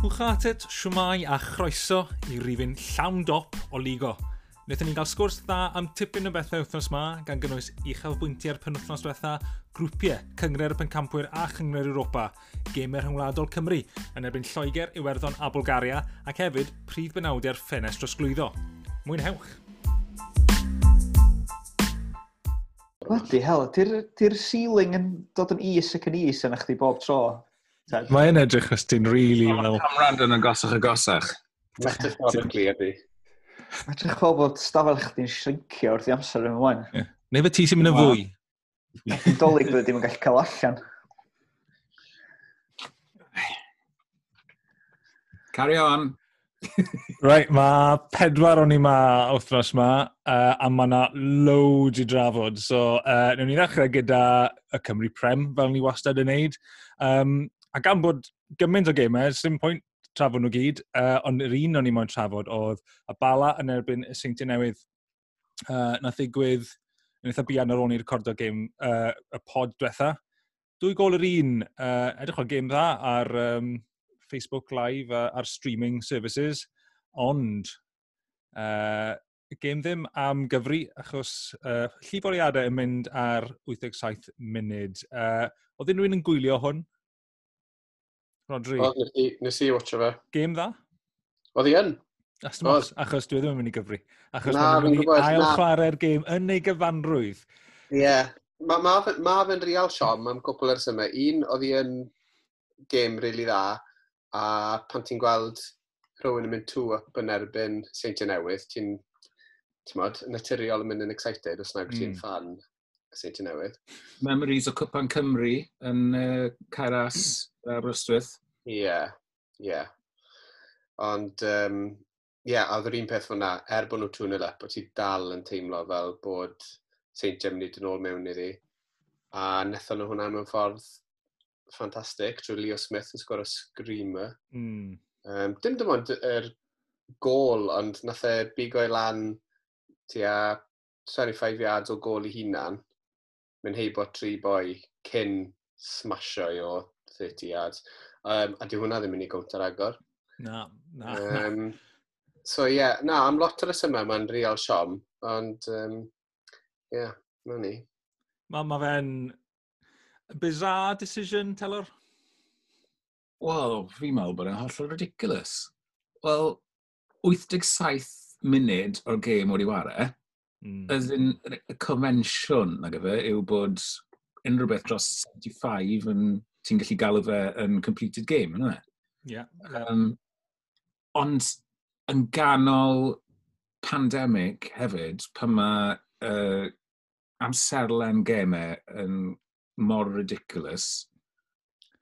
Hwchatet, siwmai a chroeso i rifin llawn dop o ligo. Nethon ni gael sgwrs dda am tipyn o bethau wythnos ma, gan gynnwys uchafbwyntiau'r penwthnos diwetha, grwpiau, cyngre'r pencampwyr a chyngre'r Europa, gemau rhyngwladol Cymru, yn erbyn Lloegr, Iwerddon a Bulgaria, ac hefyd prif benawdiau'r ffenest drosglwyddo. Mwynhewch! Bloody hell, ti'r ceiling yn dod yn is ac yn is yna chdi bob tro. Mae'n edrych os ti'n rili really fel... camrand yn agosach agosach. Metaphorically, ydy. Mae'n edrych fel bod stafell chdi'n shrinkio wrth i amser yn ymlaen. Neu fe ti sy'n mynd yn fwy. Dolyg bod e ddim yn gallu cael allan. Carry on. right, mae pedwar o'n i ma wythnos ma, uh, a mae yna loads i drafod. So, uh, newn ni ddechrau gyda y Cymru Prem, fel ni wastad yn neud. Um, A gan bod gymaint o gemau, sy'n pwynt trafod nhw gyd, uh, ond yr un o'n i moyn trafod oedd y bala yn erbyn y seintiau newydd uh, na ddigwydd yn eitha bian ar ôl ni'r recordo game uh, y pod diwetha. Dwy gol yr un, uh, edrych o'r game dda ar um, Facebook Live uh, ar streaming services, ond uh, gêm ddim am gyfri achos uh, lliforiadau yn mynd ar 87 munud. Uh, oedd unrhyw un yn gwylio hwn? Rodri. O, nes, i, nes i watcha fe. Game dda? Oedd i yn. Os achos dwi ddim yn mynd i gyfri. Achos na, mae'n mynd i ail chwarae'r gêm yn ei gyfanrwydd. Ie. Yeah. Mae ma, ma, ma fe'n real siom am cwpl ers yma. Un, oedd i yn gêm rili really dda, a pan ti'n gweld rhywun yn mynd two up yn erbyn Seintiau Newydd, ti'n mod, naturiol yn mynd yn excited os nag mm. ti'n fan Seintiau Newydd. Memories o Cwpan Cymru yn uh, Caras yn Aberystwyth. Ie, yeah, ie. Yeah. Ond, ie, um, yeah, a oedd yr un peth fyna, er bod nhw tŵn y lep, bod ti dal yn teimlo fel bod St Gemini dyn ôl mewn iddi. A nethon nhw hwnna mewn ffordd ffantastig, trwy Leo Smith yn sgwr o screamer. Mm. Um, dim dim ond yr gol, ond nath e bigo i lan tua 25 yards o gol i hunan, mynd heibo tri boi cyn smasio i o 30 yards. Um, a di hwnna ddim yn ei gwnta'r agor. Na, na. Um, na. so ie, yeah, na, am lot o'r ysymau mae'n real siom, ond um, ie, um, yeah, na ni. Mae ma fe'n bizarre decision, Telor? Wel, fi'n meddwl bod e'n hollol ridiculous. Wel, 87 munud o'r gêm o'r i ware, mm. as in, y convention, nag efe, yw bod unrhyw beth dros 75 yn ti'n gallu galw fe yn completed game, yna. Yeah. Um, ond yn ganol pandemig hefyd, pan mae uh, amserlen gemau yn mor ridiculous,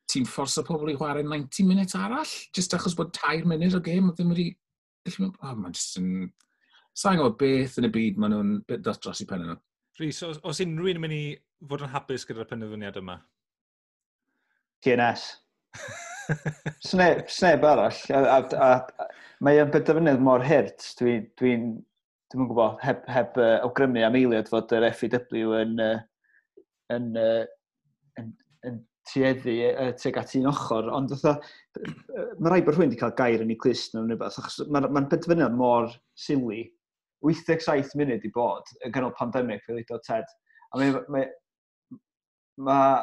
ti'n fforso pobl i chwarae 90 munud arall, jyst achos bod tair munud o gêm, ddim wedi... Oh, mae'n jyst yn... Sa'n gwybod beth yn y byd maen nhw'n bit dros dros i pen nhw. Rhys, os, os unrhyw un yn mynd i fod yn hapus gyda'r penderfyniad yma? TNS. sneb, sneb arall. A, a, a, a mae o'n benderfynydd mor hirt. Dwi'n dwi, n, dwi gwybod, heb, heb uh, awgrymu am eiliad fod yr FEW yn, uh, yn, uh, yn, yn tueddu uh, teg at un ochr, ond mae rhaid bod rhywun wedi cael gair yn ei clust nhw'n rhywbeth, achos mae'n ma benderfyniad mor sili. 87 munud i bod yn ganol pandemig fel ddo Ted. A mae, mae, mae,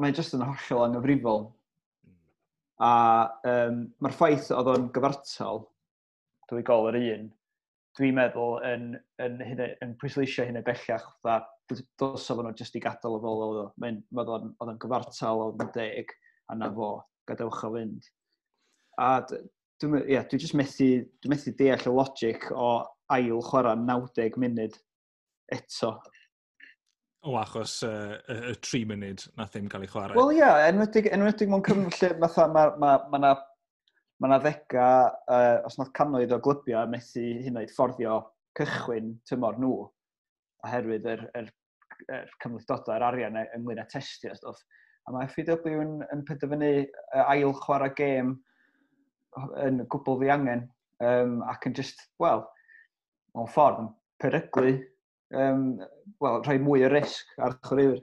mae jyst yn hollol anghyfrifol. Hmm. A um, mae'r ffaith oedd o'n gyfartal, dwi gol yr un, dwi'n meddwl yn, yn, yn, yn pwysleisio hynny bellach, dda, dos o'n nhw jyst i gadael o fel oedd o. Mae'n oedd o'n gyfartal o'n deg, a na fo, gadewch o fynd. A dwi'n yeah, dwi just methu, dwi methu deall y logic o ail chwarae 90 munud eto o achos uh, y, y, tri munud na ddim cael ei chwarae. Wel ie, yeah, enwedig, enwedig mewn cyfnod lle mae ma, ma, ma na, ma na ddega, uh, os nad canoedd o glybiau methu hynnaid fforddio cychwyn tymor nhw oherwydd yr, yr, yr cymlethdodau yr arian ynglyn â testio stwff. A mae FW yn, yn penderfynu ail chwarae gêm yn gwbl ddiangen um, ac yn just, wel, mewn ffordd yn peryglu um, well, rhoi mwy o risg ar chwaraewyr.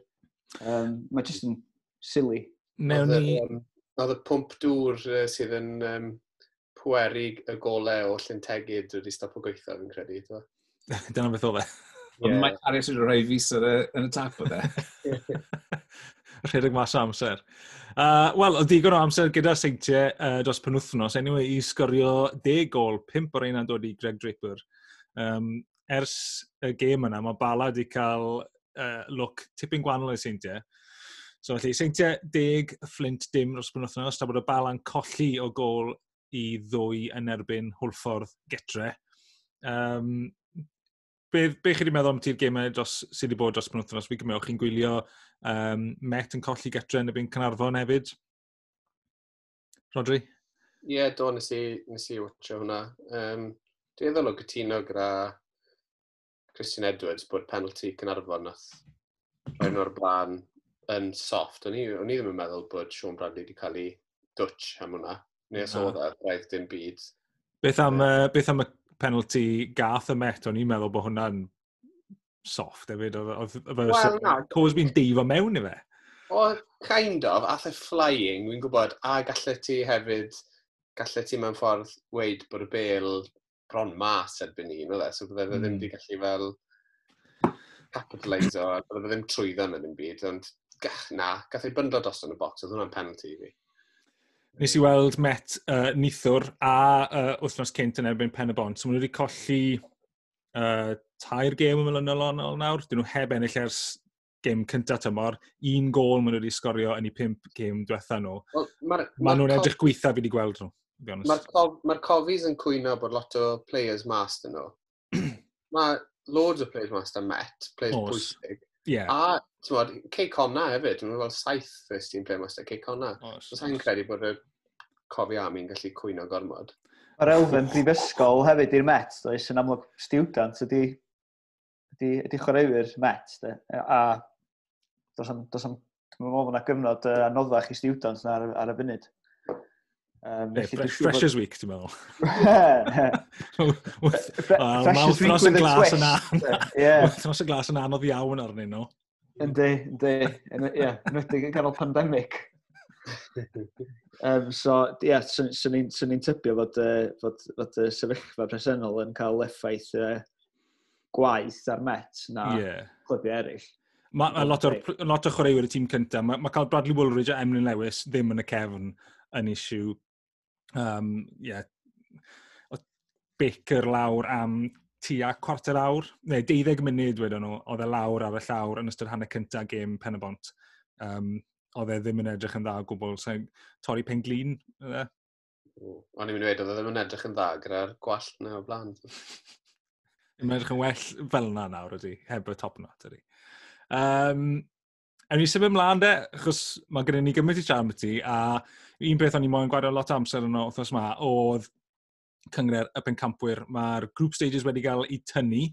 Um, mae jyst yn silly. Mewn ni... Oedd y pwmp dŵr uh, sydd yn um, pweru y golau o Llyntegid wedi stop o gweithio, fi'n credu. Dyna beth o fe. Ond mae Arias wedi rhoi fus yn y tap o fe. Rhedeg mas o amser. Uh, Wel, o ddigon o amser gyda seintiau uh, dros penwthnos, anyway, i sgorio 10 gol, 5 o'r ein dod i Greg Draper. Um, ers y gêm yna, mae Bala wedi cael uh, look tipyn gwahanol i seintiau. So, felly, seintiau 10, Flint dim dros byn wythnos, ta bod y Bala'n colli o gol i ddwy yn erbyn hwlffordd getre. Um, be, be chi wedi meddwl am ti'r gemau dros, sydd wedi bod dros penwthnos? Fi gymryd chi'n gwylio um, Met yn colli getre yn y byn Cynarfon hefyd. Rodri? Ie, yeah, do, nes i, nes i watcho hwnna. Um, Dwi'n eddol o gytuno gyda Christian Edwards bod penalty Cynarfon nath rhaid nhw'r blaen yn soft. O'n i, o'n i ddim yn meddwl bod Sean Bradley wedi cael ei dwtch am hwnna. Neu os oedd e, braidd dim byd. Beth am, uh, beth am y penalty gath y Met, o'n i'n meddwl bod hwnna'n soft hefyd. Oedd e well, Cosby'n deifo mewn i fe. O, kind of, ath e flying, wy'n gwybod, a gallai ti hefyd, gallai ti mewn ffordd weid bod y bel bron mas erbyn un, oedd e, so bydde fe hmm. ddim wedi gallu fel capitalise o, a bydde fe ddim trwyddo yn ym byd, ond gach na, gath ei byndo dros yn y bocs, oedd hwnna'n penalty i fi. Nes i weld Met uh, nithwr a uh, wythnos cynt yn erbyn pen y bont, so maen nhw wedi colli uh, tair gêm yn milynol onol nawr, dyn nhw heb ennill ers gêm cyntaf tymor, un gol maen nhw wedi sgorio yn eu pimp gêm diwetha nhw. Well, maen ma nhw'n edrych gweitha fi wedi gweld nhw. Mae'r cof, ma cofis yn cwyno bod lot o players mas dyn nhw. Mae loads o players mas dyn Met, players Os. pwysig. Yeah. A, ti'n modd, Cey Conna hefyd, mae'n fel saith first team player mas master, Cey Conna. Os hyn credu bod y cofi am i'n gallu cwyno gormod. Mae'r elfen prifysgol hefyd i'r Met, does yn amlwg student ydy, ydy, ydy chwaraewyr Met. De. A does am, does am, dwi'n meddwl bod yna gyfnod uh, anoddach i students na ar, ar y funud. Um, yeah, fresh, Freshers Week, ti'n meddwl? Freshers Week with a twist. Yeah. Tros y glas yn anodd iawn arnyn nhw. Yndi, yndi. Ie, yn nwedig yn ganol pandemig. um, so, ie, yeah, sy'n so, ni'n so ni tybio fod, uh, fod, fod y sefyllfa presennol yn cael effaith uh, gwaith ar met na yeah. clybiau eraill. Mae ma lot, or, lot o chwaraewyr y tîm cyntaf, mae ma cael Bradley Woolridge a Emlyn Lewis ddim yn y cefn yn isiw um, yeah, Baker lawr am tua cwarter awr, neu 12 munud wedyn nhw, oedd e lawr ar y llawr yn ystod hanner cyntaf gêm pen y bont. Um, oedd e ddim yn edrych yn dda o gwbl, so torri pen glin. E. O'n i'n mynd i wedi, oedd e ddim yn edrych yn dda gyda'r gwallt na o blaen. Mae'n edrych yn well fel yna nawr ydy, heb y top knot ydy. Um, Ewn ni symud ymlaen de, achos mae gennym ni gymaint i siarad am ti, a un beth o'n i moyn gwario lot amser yno wrthos yma, oedd cyngred y pencampwyr. Mae'r group stages wedi cael eu tynnu.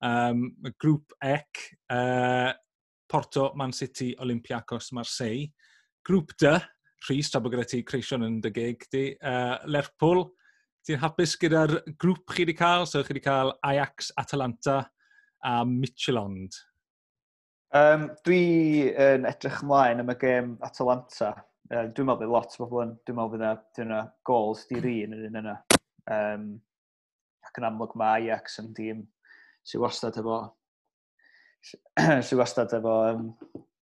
Um, grŵp EC, uh, Porto, Man City, Olympiacos, Marseille. Grŵp D, Rhys, tra bod gyda ti Creision yn dy gig, di. Uh, Lerpwl, ti'n hapus gyda'r grŵp chi wedi cael? So chi wedi cael Ajax, Atalanta a Michelond. Um, dwi yn edrych ymlaen am y gêm Atalanta Uh, dwi'n meddwl bod lot o bobl yn, dwi'n meddwl fydda yna gols di'r un yn un yna. Um, ac yn amlwg mae Ajax yn dîm sy'n wastad efo sy'n wastad efo um,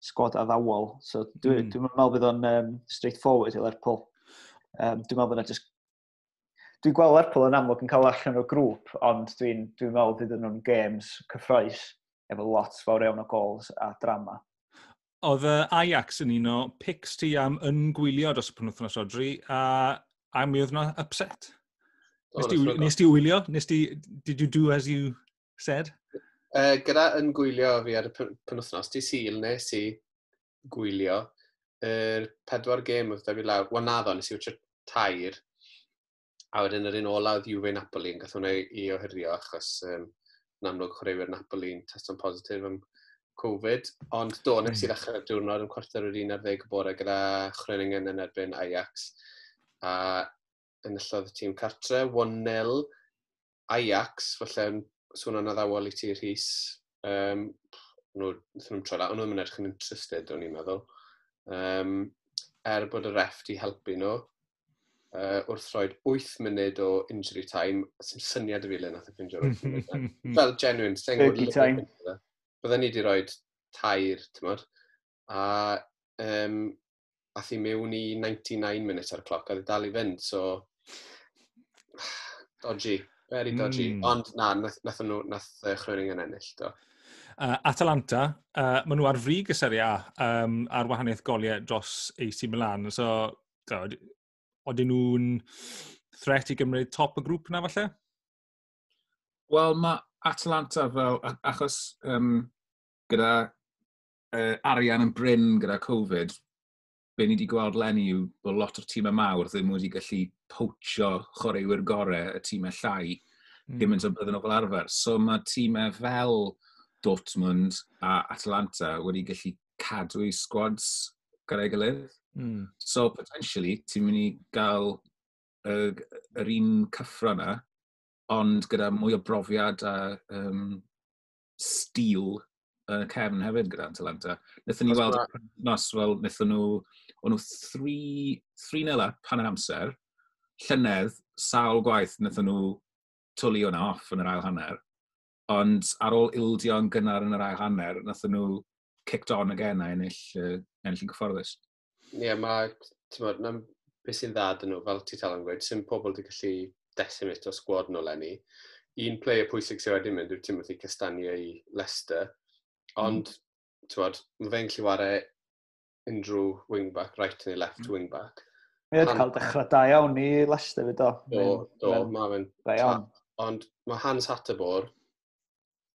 sgwad addawol. So dwi'n mm. dwi meddwl bydd o'n um, straight forward i Lerpwl. Um, dwi'n meddwl bydd o'n just Dwi'n gweld Lerpwl yn amlwg yn cael allan o'r grŵp, ond dwi'n dwi meddwl bydd nhw'n games cyffroes efo lot fawr iawn o gols a drama. Oedd y Ajax yn un o pics ti am yn gwylio dros y penwthnos odri, a, a mi oedd yna upset. Nes ti, nes ti wylio? Nes ti, did you do as you said? Uh, gyda yn gwylio fi ar y penwthnos, di syl nes i gwylio yr pedwar gêm oedd da fi lawr. Wel naddo, nes i wytio'r tair. A wedyn yr un ola oedd Juve Napoli yn gath hwnna i ohyrio achos um, yn amlwg chwaraewyr Napoli yn teston positif am Covid, ond do, nes i hmm. ddechrau'r diwrnod yn cwarter yr un o'r 11 bore gyda Chreningen yn erbyn Ajax. A enillodd y tîm cartre, 1-0, Ajax, felly swn o'n addawol i ti Rhys. Um, nhw'n nhw'n troi lan, nhw'n edrych yn interested, o'n i'n meddwl. Um, er bod y ref di helpu nhw, uh, wrth roed 8 munud o injury time, sy'n syniad y fi le nath y ffindio 8 munud. Fel genuine, sy'n gwybod... Turkey time byddwn ni wedi rhoi tair, tymod, a um, ath i mewn i 99 minutes ar y cloc, a ddi e dal i fynd, so dodgy, very dodgy. Mm. Ond na, nath, nath, nhw, nath uh, Chröning yn ennill, do. Uh, Atalanta, uh, maen nhw ar frig y Serie A um, ar wahaniaeth goliau dros AC Milan, so oedden nhw'n threat i gymryd top y grŵp na falle? Wel, mae Atalanta fel, achos um, gyda uh, arian yn bryn gyda Covid, be ni wedi gweld lenni yw bod lot o'r tîmau mawr ddim wedi gallu poachio chwaraewyr gorau y tîmau e llai, mm. ddim yn bydden nhw fel arfer. So mae tîmau e fel Dortmund a Atalanta wedi gallu cadw eu squads gyda'i gilydd. Mm. So, potentially, ti'n mynd i gael yr, yr un cyffro yna, ond gyda mwy o brofiad a um, stil yn y cefn hefyd gyda Atalanta. Nethon ni weld nos, fel nethon nhw, o'n nhw 3-0 up pan yr amser, llynedd, sawl gwaith nethon nhw twli hwnna off yn yr ail hanner, ond ar ôl ildio yn gynnar yn yr ail hanner, nethon nhw kicked on again a ennill, uh, ennill yn gyfforddus. Ie, yeah, mae, ti'n modd, beth sy'n dda dyn nhw, fel ti tal yn gweud, sy'n pobl wedi gallu decimate o sgwad nhw lenni. Un player pwysig sy'n wedi mynd yw Timothy Castagna i Leicester, mhm. ond mm. tywad, mae fe'n gallu wario unrhyw wingback, right neu left mm. wingback. Mae wedi cael dechrau da iawn i Leicester fyd o. Do, do, mae fe'n... Da iawn. Ond mae Hans Hattabor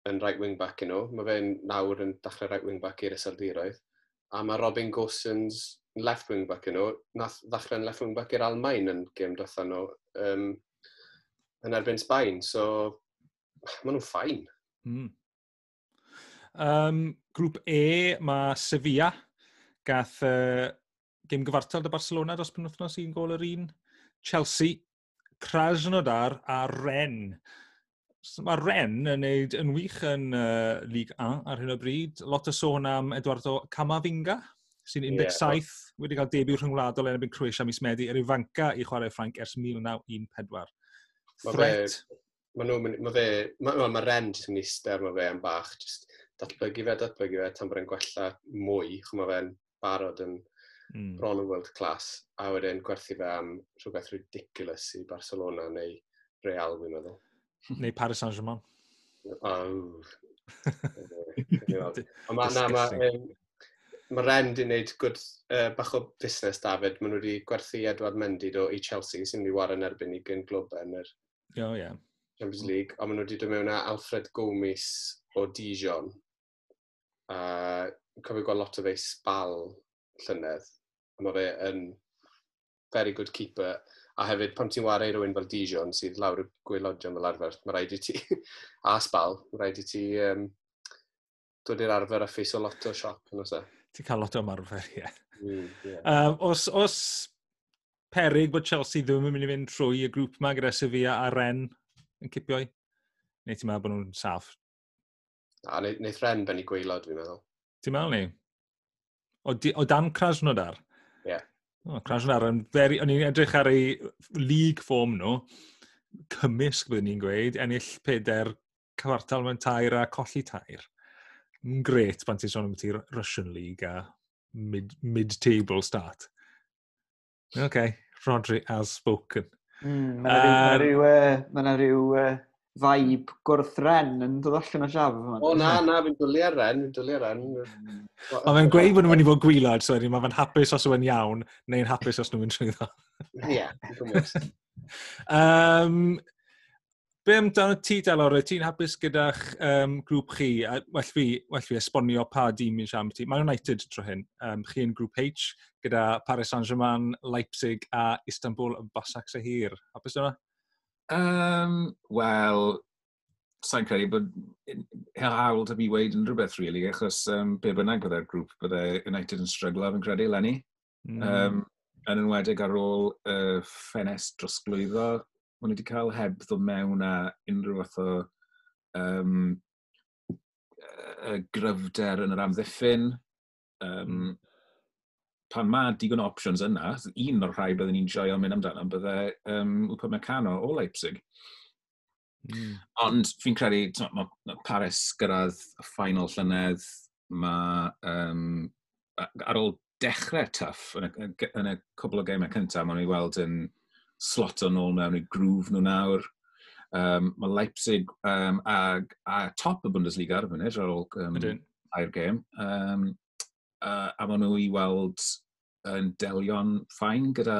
yn right wingback i nhw. Mae fe'n nawr yn dechrau right wingback i'r Iseldiroedd. A mae Robin Gosens left wingback i nhw. Nath ddechrau'n left wingback i'r Almain yn gym dothan nhw um, yn erbyn Sbaen, so maen nhw'n ffain. Mm. Um, grŵp E, mae Sevilla, gath uh, gym gyfartal dy Barcelona dros penwthnos un gol yr un. Chelsea, Krasnodar a Ren. Mae Ren yn neud yn wych yn uh, Ligue 1 ar hyn o bryd. Lot o sôn am Eduardo Camavinga, sy'n 17 yeah. wedi cael debyw rhyngwladol yn ebyn Croesia mis Medi, yr ifanca i chwarae Ffranc ers 1914. Ma Threat. Mae ma nhw, mae fe, mae ma, ma Ren jyst yn eistedd mae fe yn bach, jyst datblygu fe, datblygu fe, tan bod e'n gwella mwy, chwm mae fe'n barod yn mm. bron yn world class, a wedyn gwerthu fe am rhywbeth ridiculous i Barcelona neu Real, fi'n meddwl. neu Paris Saint-Germain. Oh. Ond ma, na, ma, um, mae Ren wedi gwneud gwrdd uh, bach o busnes David. Maen nhw wedi gwerthu Edward Mendy do i Chelsea sy'n wedi i war yn erbyn i gyn glwb yn yr Oh, yeah. Champions League, ond maen nhw wedi dod mewn â Alfred Gomis o Dijon. Uh, cofio gweld lot o fe sbal llynedd. Mae fe yn very good keeper. A hefyd, pan ti'n wario rhywun fel Dijon sydd lawr y gwelodion fel arfer, mae rhaid i ti, a sbal, mae rhaid i ti um, dod i'r arfer a ffeis o lot o siop. yn oes e? Ti'n cael lot o ymarfer, ie. Yeah. Mm, yeah. Um, os, os peryg bod Chelsea ddim yn mynd i fynd trwy y grŵp yma gyda Sevilla a Ren yn cipio'i? Neu ti'n meddwl bod nhw'n saff? A wneud Ren ben i gweilod, fi'n meddwl. Ti'n meddwl ni? O, di, o dan Krasnodar? Ie. Yeah. O, Krasnodar, o'n i'n edrych ar ei league form nhw, cymysg byddwn ni'n gweud, ennill peder, cyfartal mewn tair a colli tair. Gret pan ti'n sôn am ti Russian League a mid-table mid start. OK, Rodri has spoken. Mm, Mae yna rhyw, uh, vibe gwrthren yn dod allan o siaf. O na, na, fi'n dwlu ar ren, fi'n dwlu ar ren. Ond mae'n gweud bod nhw'n mynd i fod gwylod, so mae fe'n hapus os yw'n iawn, neu'n hapus os nhw'n mynd trwy ddo. Ie, um, Be amdano ti, Delor? wyt Ti'n hapus gyda'ch um, grŵp chi? A, well, fi, well fi esbonio pa dîm i'n siarad ti. Mae United tro hyn. Um, chi yn grŵp H gyda Paris Saint-Germain, Leipzig a Istanbul yn Basak Sahir. Hapus dyna? Um, Wel, sa'n credu bod hawl da fi weid yn rhywbeth, really, achos um, be bynnag bydde'r grŵp, bydde United yn stryglo, fi'n credu, Lenny. Mm. Um, yn enwedig ar ôl y uh, ffenest drosglwyddo maen nhw wedi cael heb ddod mewn a unrhyw fath o um, gryfder yn yr amddiffyn. Um, pan mae digon o options yna, un o'r rhai byddwn ni'n joio mynd amdano, bydde um, Wpa Meccano o Leipzig. Mm. Ond fi'n credu, mae ma Paris gyrraedd y ffainal llynedd, mae um, ar ôl dechrau tuff yn y, yn y cwbl o gemau cyntaf, maen ei weld yn slot yn ôl mewn i grŵf nhw nawr. Um, mae Leipzig um, a, a top y Bundesliga ar y funud ar ôl um, a'r gêm. Um, uh, a maen nhw i weld yn delio'n ffain gyda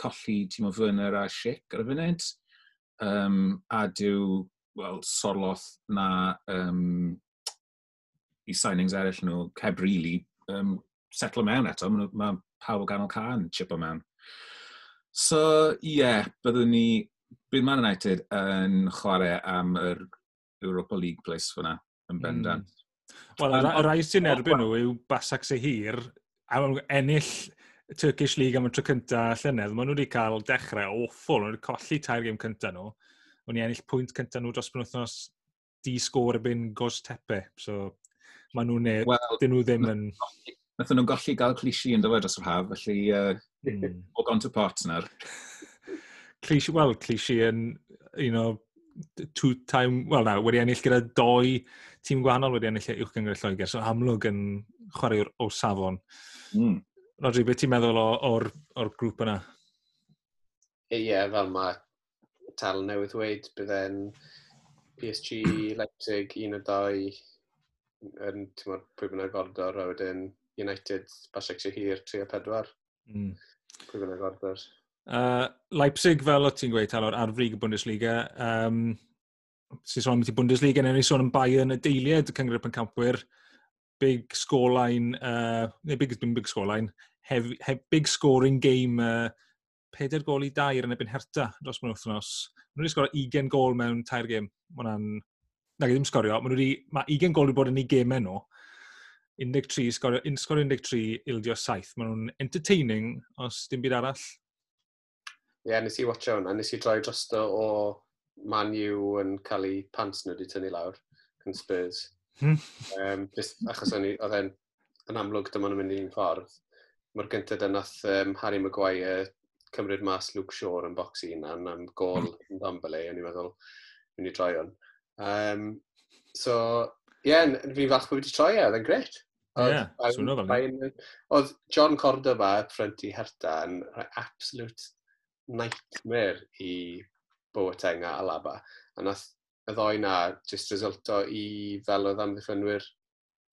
colli tîm o fynyr a sic ar y funud. Um, a dyw well, sorloth na um, i signings eraill nhw, heb really um, setlo mewn eto. Mae ma pawb o ganol can chip o mewn. So, ie, yeah, byddwn ni, bydd Man United yn chwarae am yr Europa League place fyna, yn hmm. bendant. Mm. Wel, um, o rai sy'n erbyn nhw yw Basak Sehir, a mae'n ennill Turkish League am y tro cynta llynedd, maen nhw wedi cael dechrau awful, maen nhw wedi colli tair gym cynta nhw. Maen nhw ennill pwynt cynta nhw dros penwthnos di sgôr ebyn Gos Tepe. So, maen nhw'n e- well, dyn nhw ddim yn... Nathon nhw'n golli gael clisi yn dyfod dros yr haf, felly uh, mm. all gone to pot nawr. clisi, wel, clisi yn, you know, two time, wel na, wedi ennill gyda doi tîm gwahanol wedi ennill e uwch gyngor Lloegr, so amlwg yn chwarae o'r o safon. Mm. Rodri, beth ti'n meddwl o'r, or grŵp yna? Ie, yeah, fel mae Tal newydd dweud, bydde'n PSG, Leipzig, un o doi, yn, ti'n modd, pwy bynnag ordor, a wedyn United, Basekse Hir, 3 a 4. Mm. Pwy fynnag orders. Uh, Leipzig, fel o ti'n gweud, talor, ar frig y Bundesliga. Um, Sy'n sôn am ti Bundesliga, neu ni sôn am Bayern y deiliad y cyngred pencampwyr. Big scoreline, uh, neu big, big scoreline, hef, hef, big scoring game uh, peder gol i dair yn ebyn Herta dros mwyn wythnos. Mae nhw wedi sgorio 20 gol mewn tair gêm. Mae hwnna'n... Na, ddim sgorio. Mae nhw wedi... Mae 20 gol wedi bod yn ei gemau nhw. 13, sgor, sgor 13, ildio 7. Maen nhw'n entertaining os dim byd arall. Ie, yeah, nes i watcha hwnna. Nes i droi drosto o Man U yn cael ei pants nhw wedi tynnu lawr, yn Spurs. Hmm. um, just achos o'n i, oedd e'n yn amlwg dyma nhw'n mynd i'n ffordd. Mae'r gyntaf dyna um, Harry Maguire cymryd mas Luke Shaw yn bocs un unan am gol hmm. yn Dombele, o'n i'n meddwl, mynd i droi hwn. Um, so, Ie, yeah, fi'n falch bod wedi troi e, oedd e'n gret. Ie, swno fel ni. Oedd John Cordoba, ffrant i Herta, yn absolute nightmare i Boatenga a Laba. A nath y ddoi na jyst resulto i fel oedd amddiffynwyr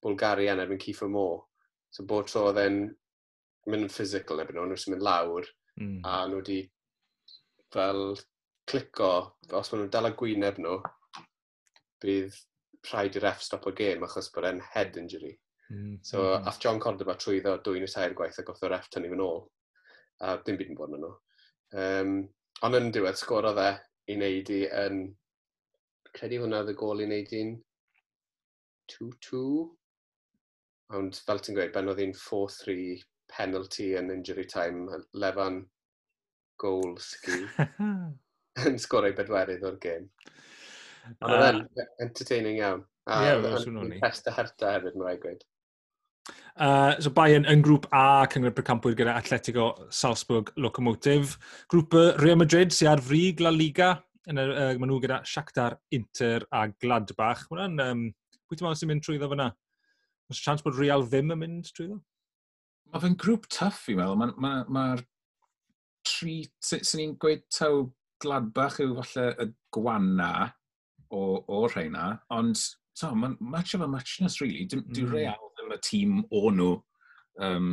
Bulgaria yn erbyn Cifo Mo. So bod tro oedd e'n mynd yn physical erbyn nhw, nhw'n mynd lawr, mm. a nhw wedi fel clico, os maen nhw'n dal y gwyneb nhw, bydd rhaid i'r ref stop o gêm achos bod e'n head injury. Mm. So, mm. ath John Cordoba trwyddo dwy'n i tair gwaith a oedd o'r F tynnu fy nôl. A dim byd yn bod yn nhw. Um, ond yn diwedd, sgorodd e i wneud i yn... Credu hwnna oedd y gol i wneud i'n 2-2. Ond fel ti'n gweud, ben oedd hi'n 4-3 penalty yn injury time, lefan goal ski. yn sgorau bedwerydd o'r gêm. Ond uh, oedd entertaining iawn. A ie, yeah, fel swn ni. Pesta herta hefyd, mae'n rhaid gweud. Uh, so Bayern yn grŵp A, cyngor Precampwyr gyda Atletico Salzburg Locomotive. Grŵp Real Madrid sy'n ar frig La Liga. Yn y, uh, maen nhw gyda Shakhtar, Inter a Gladbach. Mae'n um, pwy ti'n meddwl sy'n mynd trwyddo fyna? Oes chance bod Real ddim yn mynd trwyddo? Mae fe'n grŵp tuff i meddwl. Mae'r ma, ma, ma tri... sy'n ni'n gweud taw Gladbach yw falle y gwana o, o rheina, ond so, mae'n much of a muchness, really. Dim, mm. Dwi'n real ddim y tîm o nhw, um,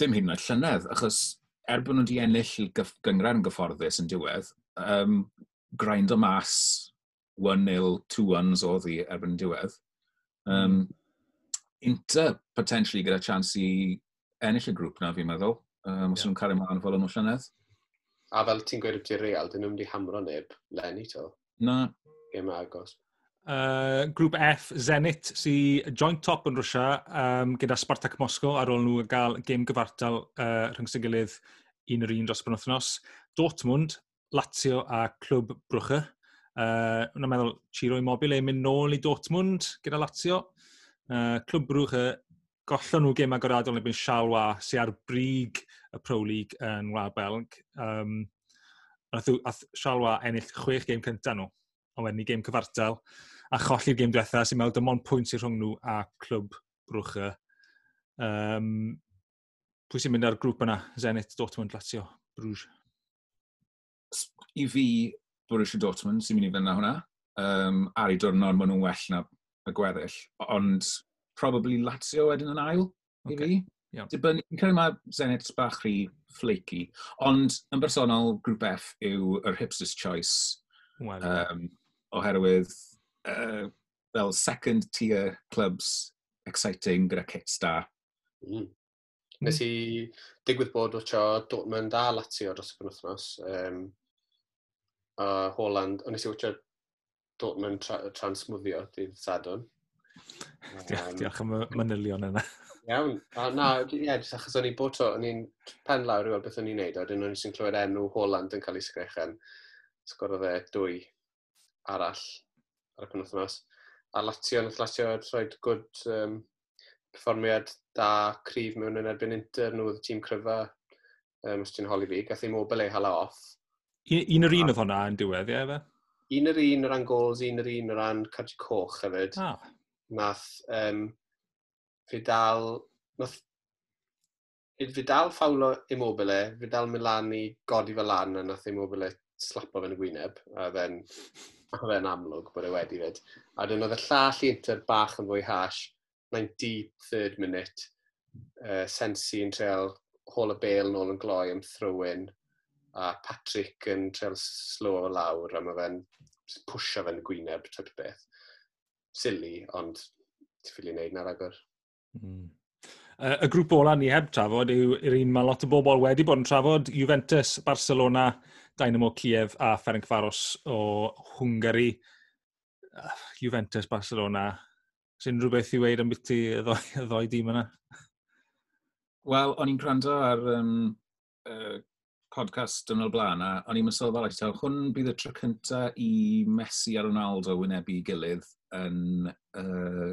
dim hyn oed llynedd, achos er bod nhw wedi ennill gyf, gyngren gyfforddus yn diwedd, um, grind o mas 1-0, 2-1s oedd hi erbyn diwedd. Um, Inter, potentially, gyda chance i ennill y grŵp na, fi'n meddwl. Um, os yeah. nhw'n cario mlaen fel o'n nhw llynedd. A fel ti'n gweud y Real, dyn nhw'n mynd i hamro neb lenni to. Na, gêm agos. Uh, grŵp F, Zenit, sy joint top yn Rwysia um, gyda Spartak Moscow ar ôl nhw gael gêm gyfartal uh, rhwng sy'n gilydd un yr un dros y wythnos. Dortmund, Lazio a Clwb Brwche. Uh, Wna'n meddwl Ciro Immobile yn mynd nôl i Dortmund gyda Lazio. Uh, Clwb Brwche gollon nhw gêm agoradol yn ebyn Sialwa sy'n ar brig y Pro League yn Wlad Belg. Um, ath, Sialwa ennill chwech gêm cyntaf nhw ond wedyn i gêm cyfartal, a cholli'r gêm diwetha sy'n meddwl dim ond pwynt sy'n rhwng nhw a clwb brwcha. Um, pwy sy'n mynd ar grŵp yna? Zenit, Dortmund, Lazio, Bruges. I fi, Borussia Dortmund sy'n mynd i fynd na hwnna. Um, ar ei diwrnod maen nhw'n well na y gweddill. Ond probably Lazio wedyn yn ail, okay. i fi. Yeah. Dibynnu, yn credu mae Zenit bach rhy flaky. Ond yn bersonol, grŵp F yw yr hipster's choice. Well, um, oherwydd uh, fel second tier clubs exciting gyda kits da. Mm. Nes i digwydd bod o tro Dortmund a Lazio dros y penwthnos. Um, a Holland, ond nes i wytio Dortmund tra transmwddio dydd Sadwn. Um, diolch, am y manylion yna. Iawn. A na, ie, yeah, achos o'n i bod tro, o'n i'n pen lawr i weld beth o'n i'n neud, a dyn o'n i'n clywed enw Holland yn cael ei sgrechen. Sgorodd e dwy arall ar y penwth mas. A Latio, nath Latio rhoi gwrdd um, perfformiad da cryf mewn yn erbyn Inter, nhw oedd y tîm cryfa, um, os ti'n holi fi, gath ei mobile ei hala off. Un, yr un oedd hwnna yn diwedd, ie, fe? Un yr un o ran gols, un yr un o ran cadw coch hefyd. Ah. Nath um, Fidal, nath Fidal ffawlo Immobile, Fidal e. Milani godi fel lan a nath Immobile e slapo fe'n y gwyneb, a then Mae fe'n amlwg bod e wedi fyd. A dyn oedd y llall i inter bach yn fwy hash, 93rd minute, uh, Sensi yn treol Hall y bel nôl yn gloi am throw-in, a Patrick yn treol slow o lawr, a mae fe'n pwysio fe'n gwyneb, typ beth. Silly, ond ti'n ffili wneud na'r agor. Mm. Uh, y grŵp ola ni heb trafod yw yr un mae lot o bobl wedi bod yn trafod, Juventus, Barcelona, Dynamo Kiev a Ferencvaros o Hwngari, ah, Juventus, Barcelona. Sy'n unrhyw beth i weid am beth i y ddoi, y ddoi dîm yna? Wel, o'n i'n gwrando ar um, uh, podcast yn y blaen, a o'n i'n meddwl fel eithaf, hwn bydd y tro cynta i Messi a Ronaldo wynebu gilydd yn uh,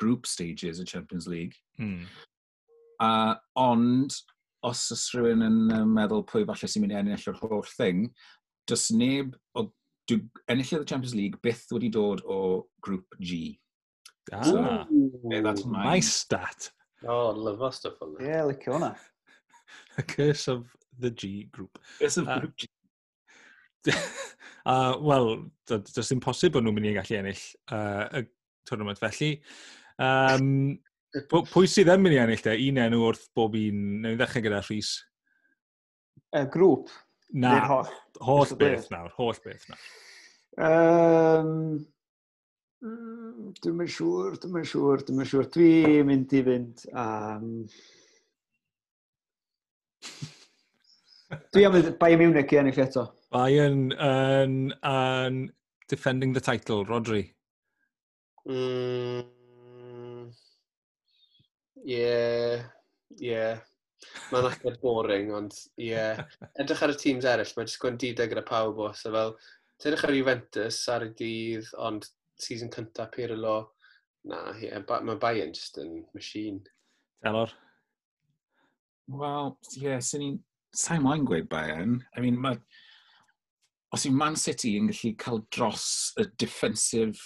group stages y Champions League. Hmm. Uh, ond os ys rhywun yn meddwl pwy falle sy'n mynd i ennill o'r holl thing, does neb o enillydd y Champions League byth wedi dod o grŵp G. Ah, so, yeah, that's my nice stat. Oh, lyfo stuff o'n that. Yeah, licio hwnna. The curse of the G group. Curse of uh, group G. uh, Wel, does dim posib bod nhw'n mynd i gallu ennill uh, y tournament felly. Um, Pwy sydd yn mynd i ennill te? Un enw wrth bob un. Nawr ddechrau gyda Rhys. Uh, grŵp? Na, holl, holl beth nawr. Holl beth nawr. Um, mm, Dwi'n mynd siŵr, dwi'n mynd siŵr, dwi'n mynd siŵr. Dwi'n mynd i fynd am... Dwi am Bayern Munich i ennill eto. Bayern yn, um, defending the title, Rodri. Mm, Ie, ie. Mae'n acad boring, ond ie. Yeah. Edrych ar y teams eraill, mae'n jyst gwneud didau gyda pawb o. So fel, edrych ar Juventus ar y dydd, ond season cyntaf Pirlo, na, yeah, mae Bayern just yn machine. Elor? Wel, ie, yeah, sy'n ni'n... Sa'n moyn gweud Bayern. I mean, mae... Os yw Man City yn gallu cael dros y defensive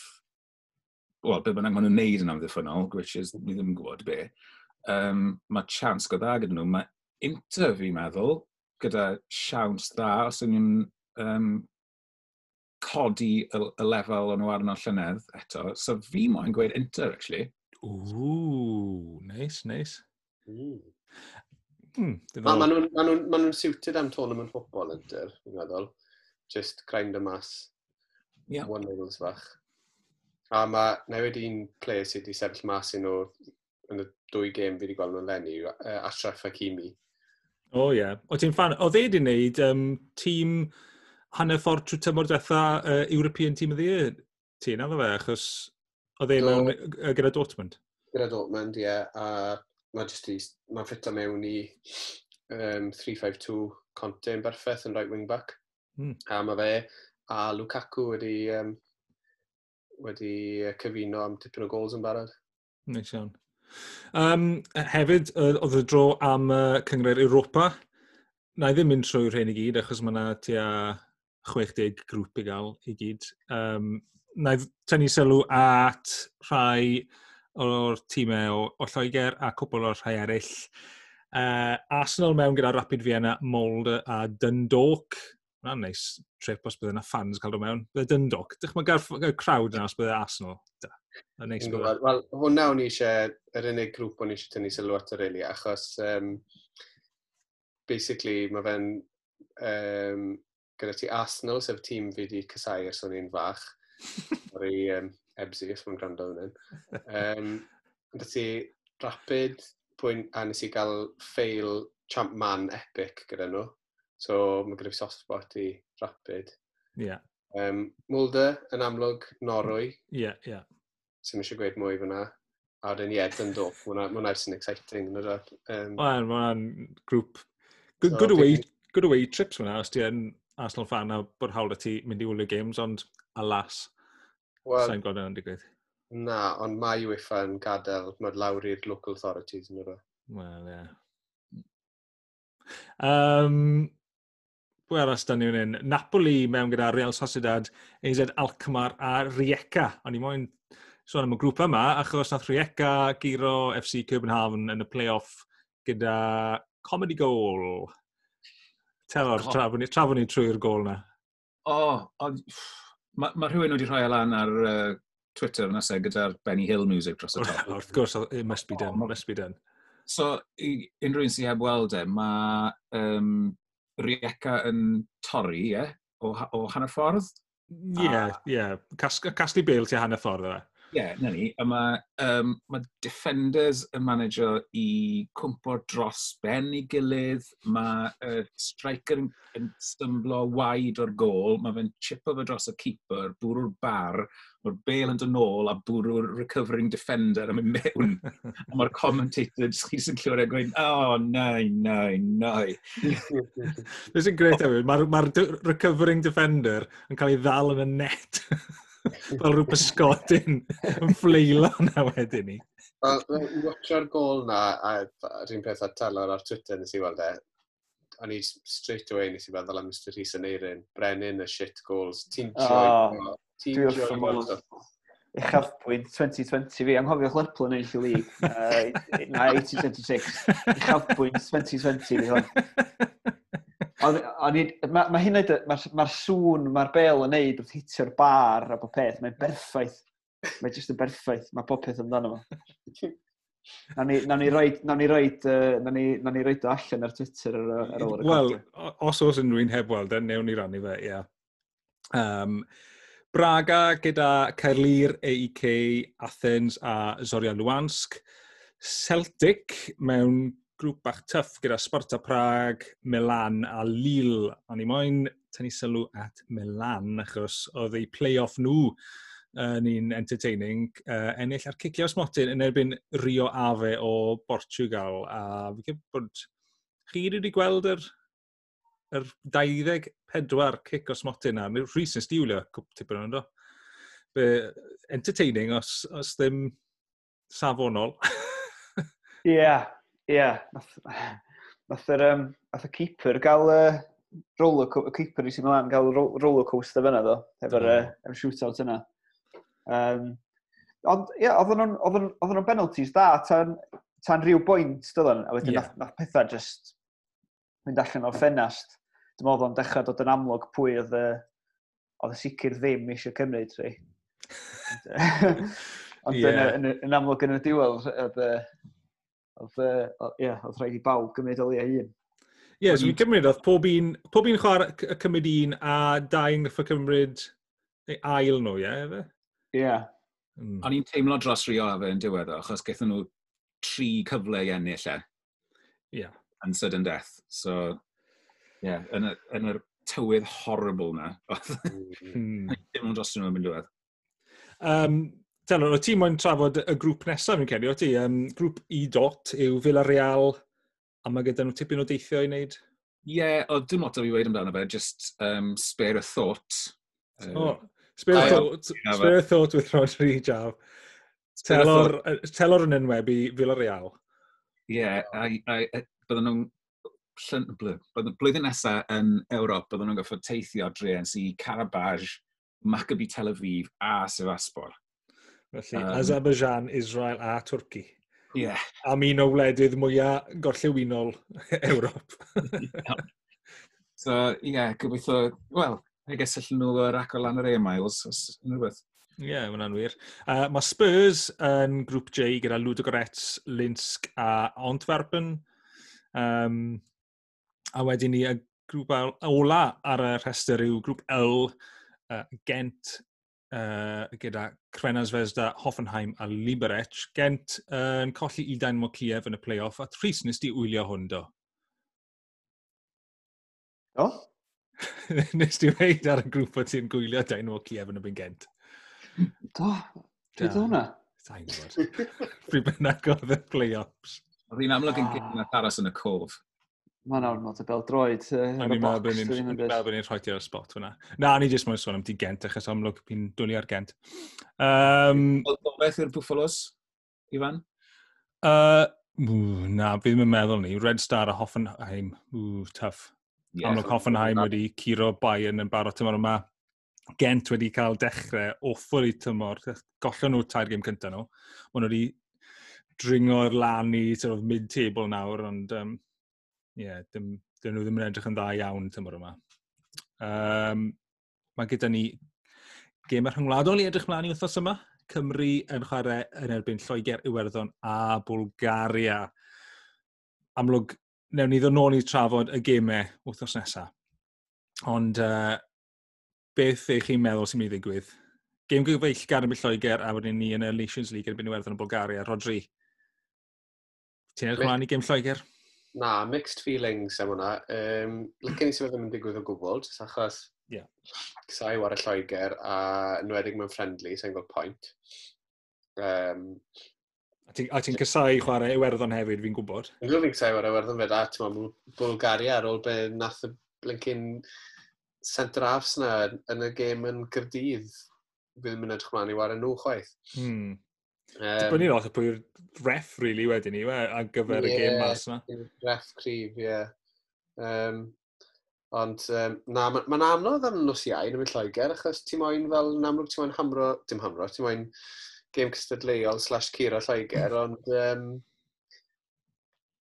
wel, be bynnag maen nhw'n neud yn amddiffynol, which is, ni ddim yn gwybod be, um, mae chance go dda gyda nhw. Mae inter fi'n meddwl, gyda siawns dda, os ydyn nhw'n um, codi y, y lefel o'n nhw arno llynedd eto. So fi moyn gweud inter, actually. Ooh, nice, nice. Ooh. Hmm, maen nhw'n ma nhw, ma nhw suited am tournament football, inter, fi'n meddwl. Just grind y mas. Yeah. One-nils fach. A mae newid un ple sydd wedi sefyll mas i nhw yn y dwy gêm fi wedi gweld nhw'n lenni, uh, Ashraf Hakimi. O oh, ie. Yeah. O ti'n fan, o dde wedi wneud um, tîm hanner ffordd trwy tymor diwetha uh, European Team of the Year ti, na fe, achos o dde no, mewn uh, gyda Dortmund? Gyda Dortmund, ie. Yeah. A mae jyst i, mae ffit mewn i um, 3-5-2 Conte yn berffaith yn right wing back. Mm. A mae fe a Lukaku wedi um, wedi cyfuno am tipyn o gols yn barod. Neis iawn. Um, hefyd, oedd y dro am uh, cyngred Europa. Na i ddim mynd trwy'r hyn i gyd, achos mae yna tua 60 grŵp i gael i gyd. Um, na i tynnu sylw at rhai o'r tîmau o, o Lloegr a cwbl o'r rhai eraill. Uh, Arsenal mewn gyda Rapid Vienna, Molde a Dundalk. Mae'n neis trip os bydde yna fans cael dod mewn. Bydde Dundalk. Dych mae gael crowd yna os bydde Arsenal. Da. Mae'n neis bydde. Wel, hwnna o'n i eisiau, yr unig grŵp o'n i eisiau tynnu sylw at o really, achos um, basically mae fe'n um, gyda ti Arsenal, sef tîm fi wedi cysau ers o'n i'n fach. Sorry, um, ebsi, os mae'n gwrando yn um, Ynddo ti Rapid, pwynt, a nes i gael ffeil Champ Man epic gyda nhw. So mae gyda fi soft spot i rapid. Ie. Yeah. Um, Mulder yn amlwg norwy. Ie, yeah, ie. Yeah. Sym eisiau gweud mwy fyna. A wedyn, ie, yeah, Dundalk. Mae'n ers yn exciting. Um, Wel, mae'n grŵp. Good, so, good, away, good away trips fyna, os ti yn Arsenal fan a bod hawl y ti mynd i wylio games, ond alas, well, sa'n gweld e yna'n digwydd. Na, ond mae UEFA yn gadael, mae lawr i'r local authorities yn yna. Wel, ie. Yeah. Um, Pwy arall dan ni'n un? Napoli mewn gyda Real Sociedad, AZ Alkmaar a Rijeka. O'n i moyn sôn am y grŵp yma, achos nath Rijeka giro FC Copenhagen yn y play-off gyda comedy goal. Telor, trafod ni, trafod ni trwy'r gol na. O, oh, mae ma rhywun wedi rhoi e lan ar uh, Twitter yna se gyda'r Benny Hill music dros y top. Wrth gwrs, it must be done, oh, must be done. So, unrhyw un sy'n heb weld e, mae um, Rieca yn torri, ie, yeah, o, o hanner ffordd. Ie, yeah, ie. Yeah. Cas, casglu bel ti hanner ffordd, e? yeah, na ni. A mae um, ma defenders y manager i cwmpo dros ben i gilydd. Mae uh, striker yn, yn stymblo waid o'r gol. Mae fe'n chipo fe dros y keeper, bwrw'r bar. Mae'r bel yn dod nôl a bwrw'r recovering defender yn mynd mewn. a mae'r commentator chi sy'n clywed yn gweud, oh, nai, nai, nai. This is great, Ewan. Mae'r ma recovering defender yn cael ei ddal yn y net. Fel rhyw bysgodyn yn ffleilo na wedyn ni. Wel, watcha'r gol na, a rhywun peth a telor ar Twitter nes i weld e, o'n i straight away nes i feddwl am Mr Rhys yn Eirin, Brenin y shit goals, ti'n joio, ti'n joio. Uchaf pwynt 2020 fi, anghofio chlerpl yn eill i lig, na 1826, uchaf pwynt 2020 fi hwn. Ond Mae ma hyn mae'r ma, ma sŵn, mae'r bel yn neud wrth hitio'r bar a bob peth, mae'n berffaith. Mae'n jyst yn berffaith, mae pob peth amdano fo. Nawn ni, na ni roed, na ni roed, uh, na ni, na ni roed o allan ar Twitter ar, ar ôl y Wel, os oes unrhyw'n heb weld, e, newn ni rannu fe, ie. Yeah. Um, Braga gyda Caerlir, AEK, Athens a Zoria Luansk. Celtic mewn grŵp bach tyff gyda Sparta Prag, Milan a Lille. Ond i moyn tynnu sylw at Milan achos oedd eu play-off nhw yn un entertaining, uh, ennill ar cicio smotyn yn erbyn Rio Ave o Portugal. A fi gen bod chi wedi gweld yr, yr 24 cic o smotyn na. Mae'n rhys yn stiwlio cwp tipyn o'n do. Be, entertaining os, os ddim safonol. Ie, yeah, Ie, nath, nath, yr, um, nath y keeper gael uh, roller, y keeper i sy'n mynd gael roller coaster fyna ddo, efo'r mm. uh, efo shootout yna. Um, ond, ie, yeah, oedden nhw'n penalties da, tan, tan rhyw bwynt, dydyn, a wedyn yeah. nath, nath pethau just mynd allan o'r ffenast. Dwi'n meddwl o'n dechrau dod yn amlwg pwy oedd y, oedd y sicr ddim eisiau cymryd, rei. Ond yeah. yn, yn, yn, amlwg yn y diwedd, oedd oedd, uh, yeah, oedd rhaid i bawb gymryd o leia un. Ie, yeah, so fi'n cymryd, oedd pob un, pob un chwarae cymryd un a dau'n gyffa cymryd ei ail nhw, ie, efe? Ie. Mm. O'n i'n teimlo dros Rio efe yn diwedd o, achos gaethon nhw tri cyfle i ennill e. Ie. Yn sudden death. So, ie, yeah, yn, y, yn yr tywydd horrible na. mm. Dim ond dros nhw yn mynd diwedd. Um, Telon, o ti moyn trafod y grŵp nesaf fi'n credu, o ti? Um, grŵp E-Dot yw Villarreal, a mae gyda nhw tipyn o deithio i wneud? Ie, yeah, o dim lot o fi wedi amdano fe, just um, spare a thought. Uh, oh, spare, a thought, spare a thought with Rodri Jav. Telor, telor yn enwebu Villarreal. Ie, yeah, a, bydden nhw'n Bydd y blwyddyn nesaf yn Ewrop, bydden nhw'n goffod teithio drens i Carabaj, Maccabi Tel Aviv a Sefaspor. Felly, um, Azerbaijan, Israel a Twrci. Ie. Yeah. Am un o wledydd mwyaf gorllewinol Ewrop. yeah. so, ie, yeah, gobeithio, wel, I guess allan nhw uh, racor lan yr e-miles, os unrhyw rhywbeth. Ie, yeah, mae'n wir. Uh, mae Spurs yn grŵp J gyda Ludogorets, Linsk a Antwerpen. Um, a wedyn ni y grŵp ola ar y rhestr yw grŵp L, uh, Gent, uh, gyda Crenna Fesda, Hoffenheim a Liberec. Gent uh, yn colli i Danmo Kiev yn y play-off, a Tris nes di wylio hwn do? Do? Nes di weid ar y grŵp o ti'n gwylio Danmo Kiev yn y byn Gent? Do, dwi do hwnna. Da i'n gwybod. Pryd bynnag oedd y play-offs. Oedd hi'n amlwg yn ah. gyn aros yn y cof. Mae'n ormod o bel droed. Uh, o'n i'n meddwl bod ni'n rhoi ar y spot hwnna. Na, ni jyst mwyn sôn am di Gent, achos amlwg fi'n dwlu ar Gent. Um, Beth yw'r Buffalos, Ifan? Uh, ww, na, fi ddim yn meddwl ni. Red Star a Hoffenheim. Ww, tough. Yes, amlwg Hoffenheim wedi curo Bayern yn barod tymor yma. Gent wedi cael dechrau offol i tymor. Gollon nhw tair gym cyntaf nhw. Ond wedi dringo'r lan i sort of mid-table nawr, ond um, yeah, dyn nhw ddim yn edrych yn dda iawn tymor yma. Um, mae gyda ni gemau rhyngwladol i edrych mlaen i wythnos yma. Cymru yn chwarae yn erbyn Lloegr, Iwerddon a Bulgaria. Amlwg, newn ni ddod nôl i trafod y gemau wythnos nesaf. Ond uh, beth eich chi'n meddwl sy'n mynd i ddigwydd? Gêm gyfeillgar yn y Lloegr a wedyn ni yn y Nations League yn erbyn Iwerddon a Bulgaria. Rodri, ti'n edrych mlaen i gêm Lloegr? Na, mixed feelings am hwnna. Um, Lycyn i sef ddim yn digwydd o gwbl, jyst achos yeah. sai war y Lloegr a nwedig mewn friendly, sa'n gweld pwynt. Um, a ti'n ti cysau chwarae Iwerddon hefyd, fi'n gwybod? Fi'n gwybod fi'n cysau chwarae Iwerddon fyd, a ti'n Bulgaria ar ôl be nath y blincyn centre halves na yn y gêm yn Gyrdydd. Fi ddim yn edrych mlaen i wario nhw chwaith. Hmm. Um, Dibynnu lot o pwy'r ref, really, wedyn ni, we, ar gyfer yeah, y gêm mas yna. Ref cryf, ie. Yeah. Um, ond, um, na, mae'n ma, anodd am nos iau yn y Lloegr, achos ti'n moyn fel, yn amlwg ti'n moyn hamro, dim hamro, ti'n moyn gêm cystadleuol slash curo Lloegr, mm. ond um,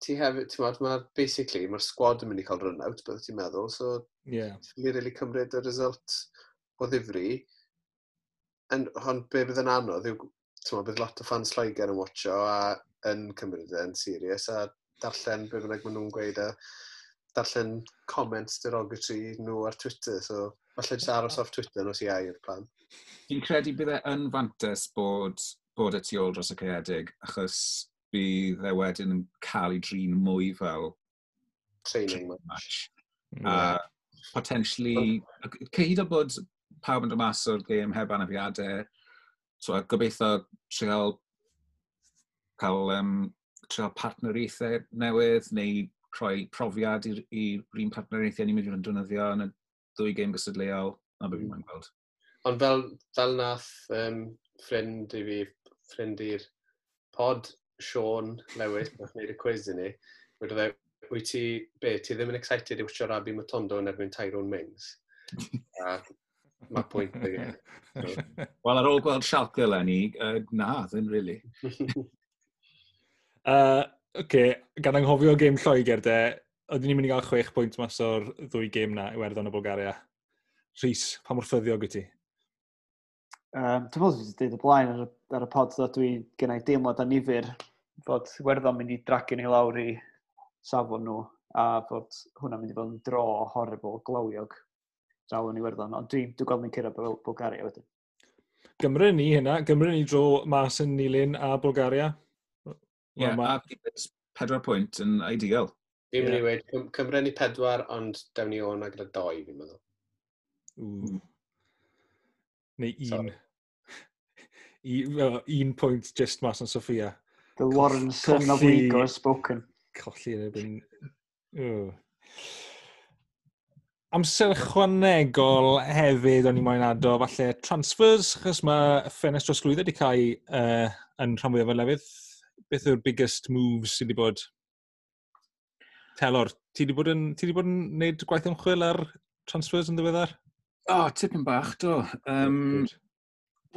ti hefyd, ti'n meddwl, ma, basically, mae'r squad yn mynd i cael run out, byddai ti'n meddwl, so yeah. ti'n really cymryd y result o ddifri, and, ond be bydd yn anodd yw Tymod, bydd lot o fans Lloegr yn watcho a yn cymryd yn serious a darllen be bynnag maen nhw'n gweud a darllen comments derogatory nhw ar Twitter. So, falle jyst aros off Twitter nos i ai i'r plan. Fi'n credu bydd e yn fantes bod, bod y tu ôl dros y caeedig, achos bydd e wedyn yn cael ei drin mwy fel training match. Mm. A potentially, cyd o bod pawb yn dod mas o'r gêm heb anafiadau, So a gobeithio trial cael um, trial partneriaethau newydd neu rhoi profiad i'r un partneriaethau ni'n mynd i fod yn defnyddio yn y ddwy gêm gysadleol na beth fi'n hmm. gweld. Ond fel, fel nath um, ffrind i fi, ffrind i'r pod Sean Lewis, nath wneud y quiz i ni, wedi dweud, wyt ti, be, ti ddim yn excited i wytio Rabi Matondo yn erbyn Tyrone Mings? a Mae pwynt i. Wel, ar ôl gweld Schalke lenni, uh, na, ddim really. uh, okay, gan anghofio gêm Lloegr de, oeddwn ni'n mynd i gael chwech pwynt mas o'r ddwy gêm na i werddon o Bulgaria. Rhys, pa mor ffyddio gyda ti? Um, dwi'n meddwl wedi dweud y blaen ar, ar y pod dda dwi gennau deimlad a nifer bod werddon mynd i dragu ni lawr i safon nhw a bod hwnna'n mynd i fod yn dro horrible, glawiog draw yn Iwerddon, ond dwi'n dwi gweld ni'n cyrraedd Bulgaria wedyn. Gymru ni hynna, Gymru ni dro mas yn Nilyn a Bulgaria. Ie, yeah, ma... a pedwar pwynt yn ideal. Dwi'n mynd i wedi, Cymru ni pedwar, ond dewn ni o'n gyda doi, fi'n meddwl. Ww. Neu un. I, uh, un pwynt just mas yn Sofia. The Warren Son of Wigo spoken. Colli yn erbyn amser chwanegol hefyd o'n i moyn ado, falle transfers, chos mae ffenest dros glwyddo wedi cael uh, yn rhan fwyaf o lefydd. Beth yw'r biggest moves sydd wedi bod? Telor, ti wedi bod yn, ti wedi bod yn neud gwaith ymchwil ar transfers yn ddiweddar? O, oh, tipyn bach, do. Um,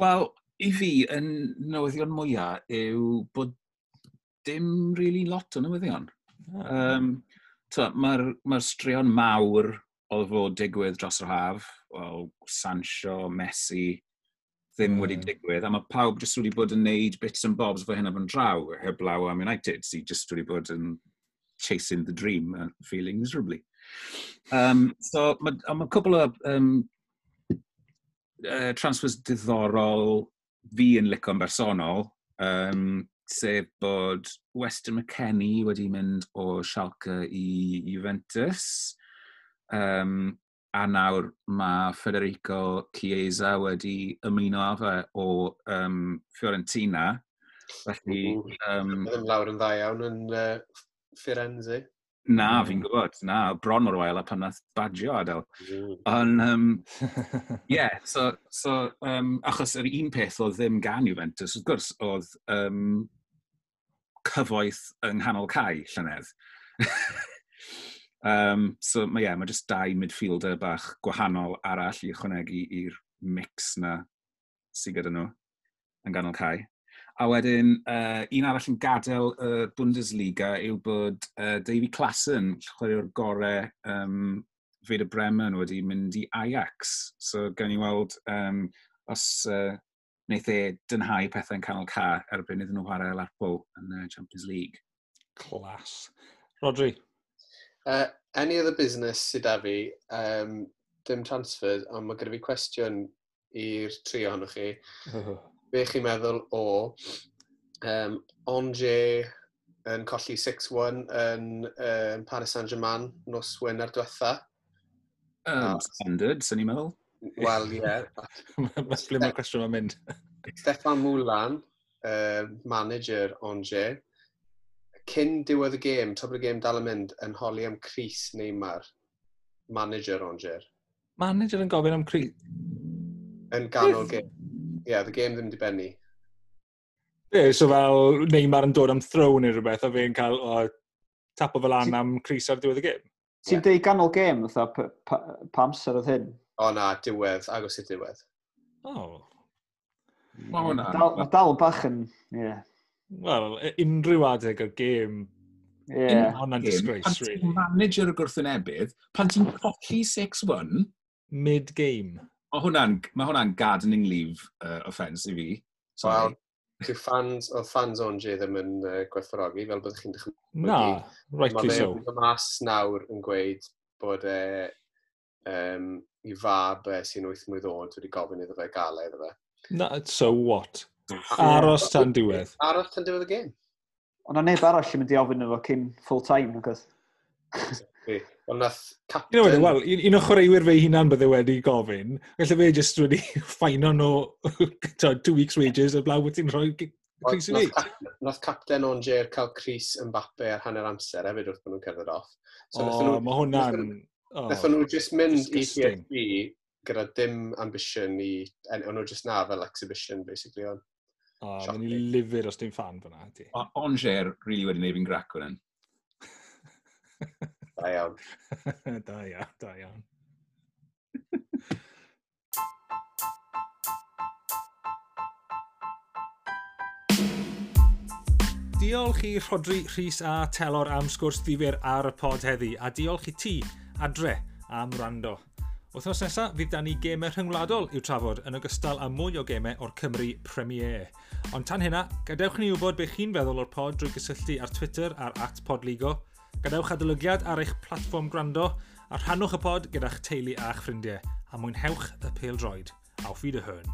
Wel, i fi, yn newyddion mwyaf yw bod dim really lot o newyddion. Um, Mae'r ma, r, ma r straeon mawr oedd fod digwydd dros yr haf, wel, Sancho, Messi, ddim mm. wedi hmm. digwydd, a mae pawb jyst wedi bod yn neud bits and bobs fo hyn o'n fan draw, heblaw am United, sydd jyst wedi bod yn chasing the dream and feeling miserably. Um, so, mae ma cwbl o um, uh, transfers diddorol fi yn licon bersonol, um, sef bod Weston McKennie wedi mynd o Schalke i Juventus, Um, a nawr mae Federico Chiesa wedi ymuno â fe o um, Fiorentina. Felly... Um, ddim lawr yn dda iawn yn uh, Firenze. Na, mm. fi'n gwybod. Na, bron mor wael a pan nath badio adael. Mm. Ond, um, yeah, so, so um, achos yr un peth oedd ddim gan Juventus, wrth gwrs, oedd um, cyfoeth yng nghanol cae, llynedd. Um, so mae yeah, ma jyst dau midfielder bach gwahanol arall i ychwanegu i'r mix na sydd gyda nhw yn ganol cae. A wedyn, uh, un arall yn gadael y uh, Bundesliga yw bod uh, Davy Klassen, chwaraewr gorau um, Feda Bremen wedi mynd i Ajax. So gan i weld um, os uh, wnaeth e dynhau pethau'n canol ca erbyn iddyn nhw chwarae Lerpwl yn uh, Champions League. Clas. Rodri, Uh, any other business sydd â fi, um, dim transferred, ond mae gyda fi cwestiwn i'r tri ohonoch chi. Be chi'n meddwl o um, Onge yn colli 6-1 yn um, Paris Saint-Germain nos Wener diwetha? Um, uh, standard, sy'n ni'n meddwl. Wel, ie. Yeah. Ble mae'r cwestiwn yn mynd? Stefan Moulan, uh, manager Onge, cyn diwedd y gêm, top y gêm dal yn mynd, yn holi am Cris Neymar, manager Roger. Manager yn gofyn am Cris? Yn ganol gêm. Ie, yeah, the game ddim di bennu. Ie, yeah, so fel Neymar yn dod am throw neu rhywbeth, a fe'n cael o, tapo fel an am Cris ar diwedd y gêm. Ti'n yeah. deud ganol gêm, fatha, pa, pa amser oedd hyn? O na, diwedd, agos i diwedd. O. Oh. Mae hwnna. Mae dal bach yn, ie. Yeah. Wel, e, unrhyw adeg o'r gêm Yeah. Hwn disgrace, pan really. Pan ti'n manager y gwrthwynebydd, pan ti'n mm. colli 6-1... Mid-game. Mae hwnna'n ma hwnna gardening leave uh, offence i fi. Wel, dyw fans, o fans o'n ONG ddim yn uh, gwerthfawrogi, fel byddwch chi'n dychmygu. Na, rightly so. Mae mas nawr yn gweud bod e, um, i fab e sy'n wyth mwy ddod wedi gofyn iddo fe gael e iddo fe. Na, so what? Aros tan diwedd. Aros tan diwedd y gêm. Ond na neb arall yn mynd i ofyn efo cyn full time, ac oedd. Ond nath captain... You know, Wel, un o chwaraewyr fe hunan bydde wedi gofyn, felly fe jyst wedi ffaino nhw two weeks wages a blaw wyt ti'n rhoi Chris i fi. Nath captain o'n Jer cael Chris yn bape ar hanner amser hefyd wrth bod nhw'n cerdded off. So o, mae hwnna'n... Nath nhw jyst mynd i PSB gyda dim ambition i... O'n nhw jyst na fel exhibition, basically, on. O, oh, fi'n lyfr os ti'n fan fyna. Onger, really wedi neud fi'n grac o'n. da iawn. da iawn, da iawn. diolch i Rodri, Rhys a Telor am sgwrs ddifur ar y pod heddi, a diolch i ti, Adre, am rando. Wythnos nesaf, fydd dan ni gemau rhyngwladol i'w trafod yn ogystal â mwy o gemau o'r Cymru Premier. Ond tan hynna, gadewch ni wybod beth chi'n feddwl o'r pod drwy gysylltu ar Twitter ar at podligo. Gadewch adolygiad ar eich platfform gwrando a rhannwch y pod gyda'ch teulu a'ch ffrindiau a mwynhewch y pêl droed. Auf Wiederhören.